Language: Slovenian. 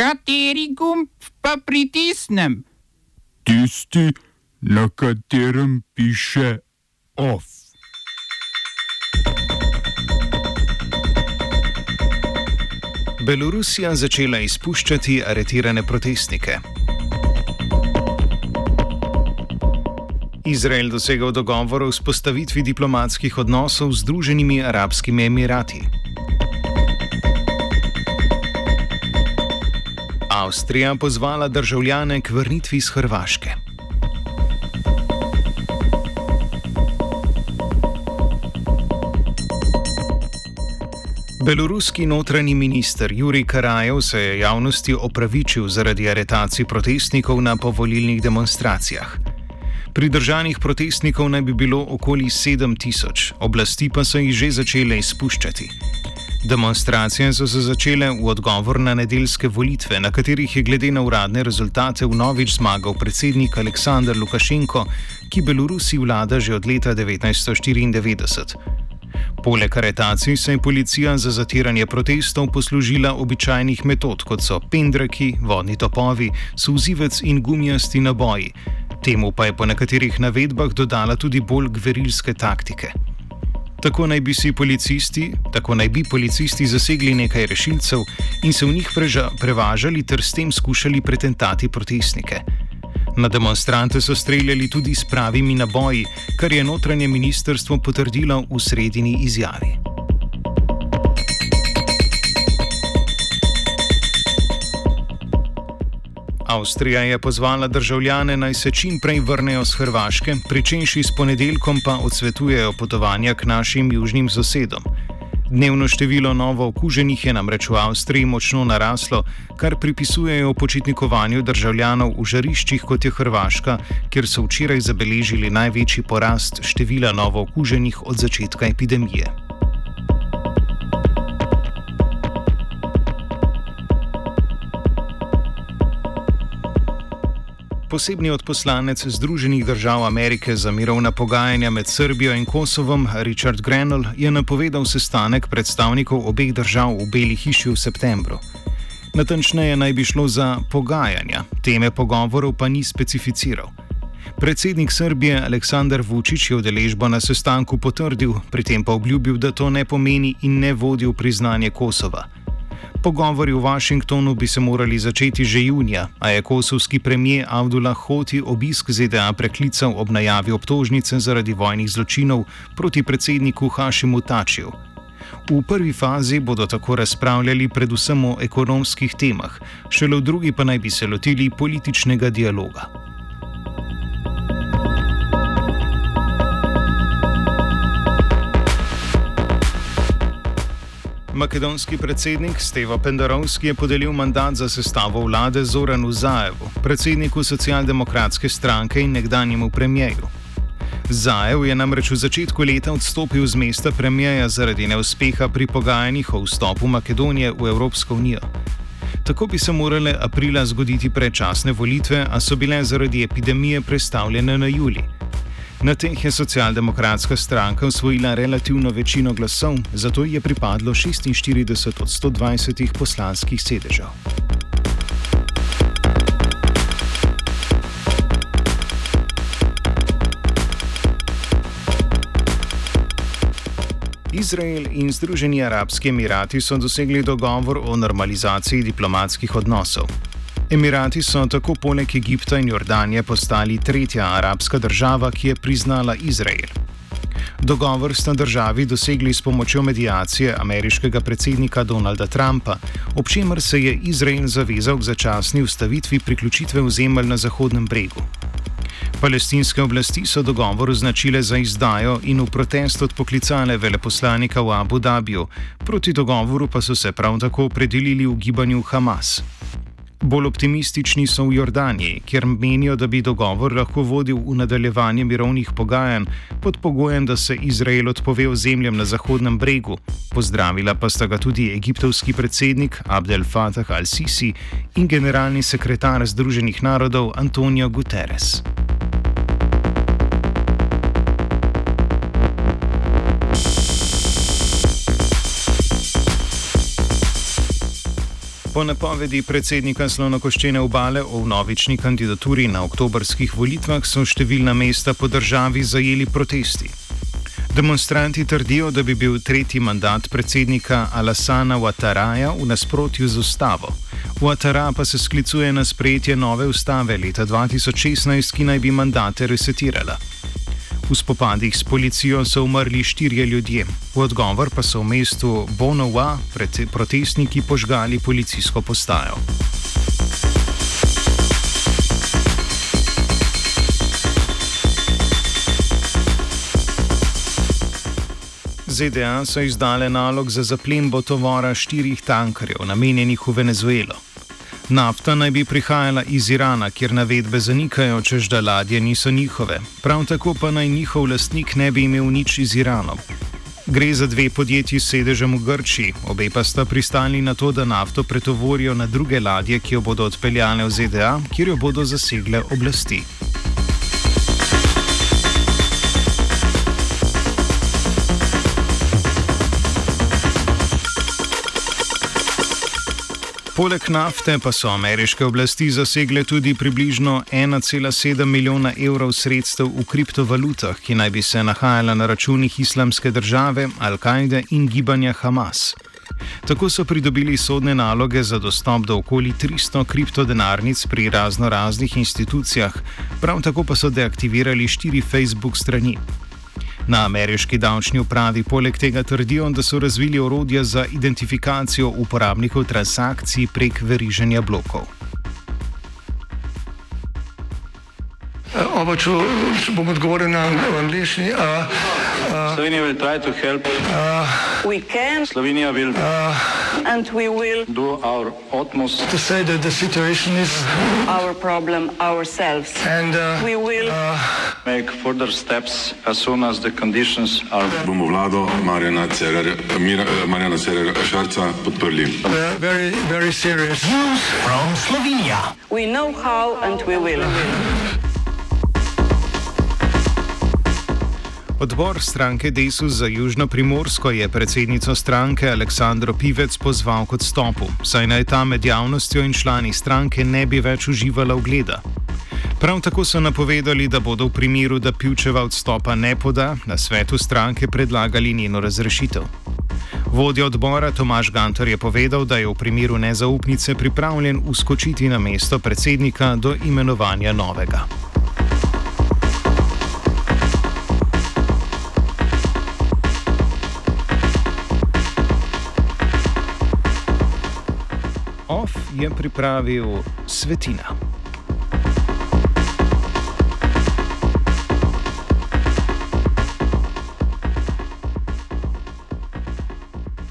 Kateri gumb pa pritisnem? Tisti, na katerem piše OF. Belorusija začela izpuščati aretirane protestnike. Izrael dosegal dogovor o vzpostavitvi diplomatskih odnosov z Združenimi arabskimi emirati. Avstrija pozvala državljane k vrnitvi iz Hrvaške. Beloruski notranji minister Juri Karajev se je javnosti opravičil zaradi aretacij protestnikov na povolilnih demonstracijah. Pridržanih protestnikov naj bi bilo okoli 7000, oblasti pa so jih že začele izpuščati. Demonstracije so se začele v odgovor na nedeljske volitve, na katerih je glede na uradne rezultate vnovič zmagal predsednik Aleksandr Lukašenko, ki Belorusi vlada že od leta 1994. Poleg aretacij se je policija za zatiranje protestov poslužila običajnih metod, kot so pendraki, vodni topovi, suzivec in gumijasti naboji. Temu pa je po nekaterih navedbah dodala tudi bolj gverilske taktike. Tako naj bi si policisti, tako naj bi policisti zasegli nekaj rešilcev in se v njih preža, prevažali ter s tem skušali pretentati protestnike. Na demonstrante so streljali tudi s pravimi naboji, kar je notranje ministrstvo potrdilo v sredini izjavi. Avstrija je pozvala državljane naj se čim prej vrnejo z Hrvaške, pričenši s ponedeljkom pa odsvetujejo potovanja k našim južnim sosedom. Dnevno število novo okuženih je namreč v Avstriji močno naraslo, kar pripisujejo počitnikovanju državljanov v žariščih kot je Hrvaška, kjer so včeraj zabeležili največji porast števila novo okuženih od začetka epidemije. Posebni odposlanec Združenih držav Amerike za mirovna pogajanja med Srbijo in Kosovom, Richard Grenell, je napovedal sestanek predstavnikov obeh držav v Beli hiši v septembru. Natančneje naj bi šlo za pogajanja, teme pogovorov pa ni specificiral. Predsednik Srbije Aleksandar Vučić je udeležbo na sestanku potrdil, pri tem pa obljubil, da to ne pomeni in ne vodi v priznanje Kosova. Pogovori v Washingtonu bi se morali začeti že junija, a je kosovski premijer Abdullah Hoti obisk ZDA preklical ob najavi obtožnice zaradi vojnih zločinov proti predsedniku Hašimu Tačiju. V prvi fazi bodo tako razpravljali predvsem o ekonomskih temah, šele v drugi pa naj bi se lotili političnega dialoga. Makedonski predsednik Stevo Pendarovski je podelil mandat za sestavo vlade Zoranu Zajevu, predsedniku socialdemokratske stranke in nekdanjemu premijeju. Zajev je namreč v začetku leta odstopil z mesta premijeja zaradi neuspeha pri pogajanjih o vstopu Makedonije v Evropsko unijo. Tako bi se morale aprila zgoditi predčasne volitve, a so bile zaradi epidemije prestavljene na julij. Na teh je socialdemokratska stranka osvojila relativno večino glasov, zato je pripadlo 46 od 120 poslanskih sedežev. Izrael in Združeni arabski emirati so dosegli dogovor o normalizaciji diplomatskih odnosov. Emirati so tako poleg Egipta in Jordanije postali tretja arabska država, ki je priznala Izrael. Dogovor sta državi dosegli s pomočjo medijacije ameriškega predsednika Donalda Trumpa, ob čemer se je Izrael zavezal k začasni ustavitvi priključitve ozemelj na Zahodnem bregu. Palestinske oblasti so dogovor označile za izdajo in v protest odpoklicale veleposlanika v Abu Dhabiju, proti dogovoru pa so se prav tako opredelili v gibanju Hamas. Bolj optimistični so v Jordaniji, kjer menijo, da bi dogovor lahko vodil v nadaljevanje mirovnih pogajanj pod pogojem, da se Izrael odpove ozemljem na Zahodnem bregu. Pozdravila pa sta ga tudi egiptovski predsednik Abdel Fattah al-Sisi in generalni sekretar Združenih narodov Antonio Guterres. Po napovedi predsednika Slonokoščene obale o novični kandidaturi na oktobrskih volitvah so številna mesta po državi zajeli protesti. Demonstranti trdijo, da bi bil tretji mandat predsednika Alasana Wataraja v nasprotju z ustavo. Watara pa se sklicuje na sprejetje nove ustave leta 2016, ki naj bi mandate resetirala. V spopadih s policijo so umrli štirje ljudje, v odgovor pa so v mestu Bonova protestniki požgali policijsko postajo. ZDA so izdale nalog za zaplembo tovora štirih tankerjev, namenjenih v Venezuelo. Nafta naj bi prihajala iz Irana, kjer navedbe zanikajo, čež da ladje niso njihove. Prav tako pa naj njihov lastnik ne bi imel nič z Iranom. Gre za dve podjetji s sedežem v Grčiji, obe pa sta pristali na to, da nafto pretovorijo na druge ladje, ki jo bodo odpeljale v ZDA, kjer jo bodo zasegle oblasti. Poleg nafte pa so ameriške oblasti zasegle tudi približno 1,7 milijona evrov sredstev v kriptovalutah, ki naj bi se nahajala na računih islamske države, Al-Kaide in gibanja Hamas. Tako so pridobili sodne naloge za dostop do okoli 300 kriptodenarnic pri razno raznih institucijah, prav tako pa so deaktivirali štiri Facebook strani. Na ameriški davčni upravi poleg tega trdijo, da so razvili orodja za identifikacijo uporabnikov transakcij prek veriženja blokov. Oba, če, če bom odgovoril na angliški. Slovenija will try to help. Uh, we can. Slovenija will. Uh, and we will. Do our utmost. To say that the situation is. Our problem ourselves. And uh, we will. Uh, make further steps as soon as the conditions are. Bomo vlado Marjana Cererera Šarca podprli. Very, very serious. News from Slovenia. We know how and we will. Odbor stranke Desus za Južno Primorsko je predsednico stranke Aleksandro Pivec pozval k odstopu, saj naj ta med javnostjo in člani stranke ne bi več uživala ugleda. Prav tako so napovedali, da bodo v primeru, da Pivčeva odstopa ne poda, na svetu stranke predlagali njeno razrešitev. Vodja odbora Tomaš Gantor je povedal, da je v primeru nezaupnice pripravljen uskočiti na mesto predsednika do imenovanja novega. OF je pripravil Svetina.